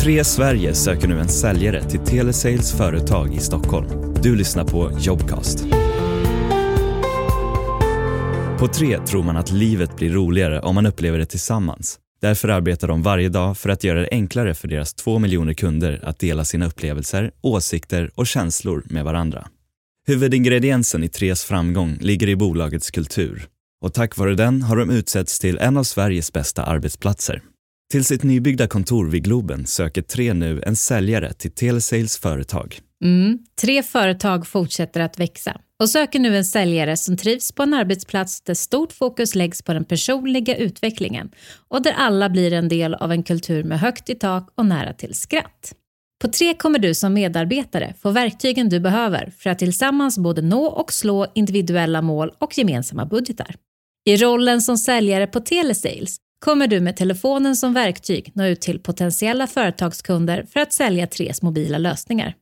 Tre Sverige söker nu en säljare till Telesales företag i Stockholm. Du lyssnar på Jobcast. På Tre tror man att livet blir roligare om man upplever det tillsammans. Därför arbetar de varje dag för att göra det enklare för deras två miljoner kunder att dela sina upplevelser, åsikter och känslor med varandra. Huvudingrediensen i Tres framgång ligger i bolagets kultur och tack vare den har de utsetts till en av Sveriges bästa arbetsplatser. Till sitt nybyggda kontor vid Globen söker Tre nu en säljare till Telesales företag. Mm. Tre företag fortsätter att växa och söker nu en säljare som trivs på en arbetsplats där stort fokus läggs på den personliga utvecklingen och där alla blir en del av en kultur med högt i tak och nära till skratt. På Tre kommer du som medarbetare få verktygen du behöver för att tillsammans både nå och slå individuella mål och gemensamma budgetar. I rollen som säljare på Telesales kommer du med telefonen som verktyg nå ut till potentiella företagskunder för att sälja Tres mobila lösningar.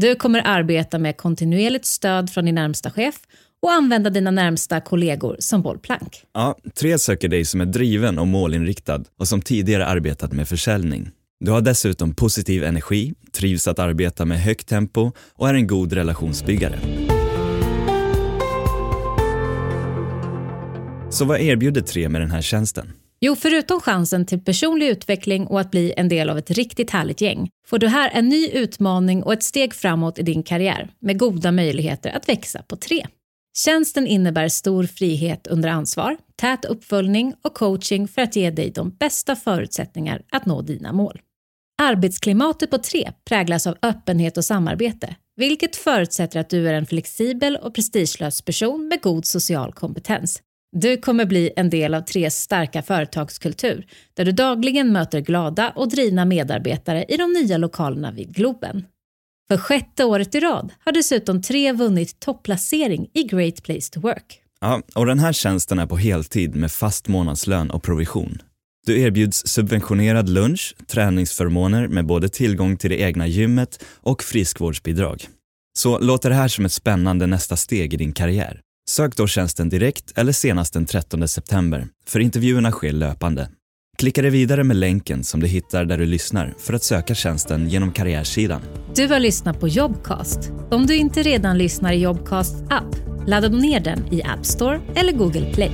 Du kommer arbeta med kontinuerligt stöd från din närmsta chef och använda dina närmsta kollegor som bollplank. Ja, Tre söker dig som är driven och målinriktad och som tidigare arbetat med försäljning. Du har dessutom positiv energi, trivs att arbeta med högt tempo och är en god relationsbyggare. Så vad erbjuder Tre med den här tjänsten? Jo, förutom chansen till personlig utveckling och att bli en del av ett riktigt härligt gäng får du här en ny utmaning och ett steg framåt i din karriär med goda möjligheter att växa på tre. Tjänsten innebär stor frihet under ansvar, tät uppföljning och coaching för att ge dig de bästa förutsättningar att nå dina mål. Arbetsklimatet på tre präglas av öppenhet och samarbete, vilket förutsätter att du är en flexibel och prestigelös person med god social kompetens du kommer bli en del av Tres starka företagskultur där du dagligen möter glada och drivna medarbetare i de nya lokalerna vid Globen. För sjätte året i rad har dessutom Tre vunnit topplacering i Great Place to Work. Ja, och den här tjänsten är på heltid med fast månadslön och provision. Du erbjuds subventionerad lunch, träningsförmåner med både tillgång till det egna gymmet och friskvårdsbidrag. Så låter det här som ett spännande nästa steg i din karriär. Sök då tjänsten direkt eller senast den 13 september, för intervjuerna sker löpande. Klicka dig vidare med länken som du hittar där du lyssnar för att söka tjänsten genom karriärsidan. Du har lyssnat på Jobcast. Om du inte redan lyssnar i Jobcasts app, ladda ner den i App Store eller Google Play.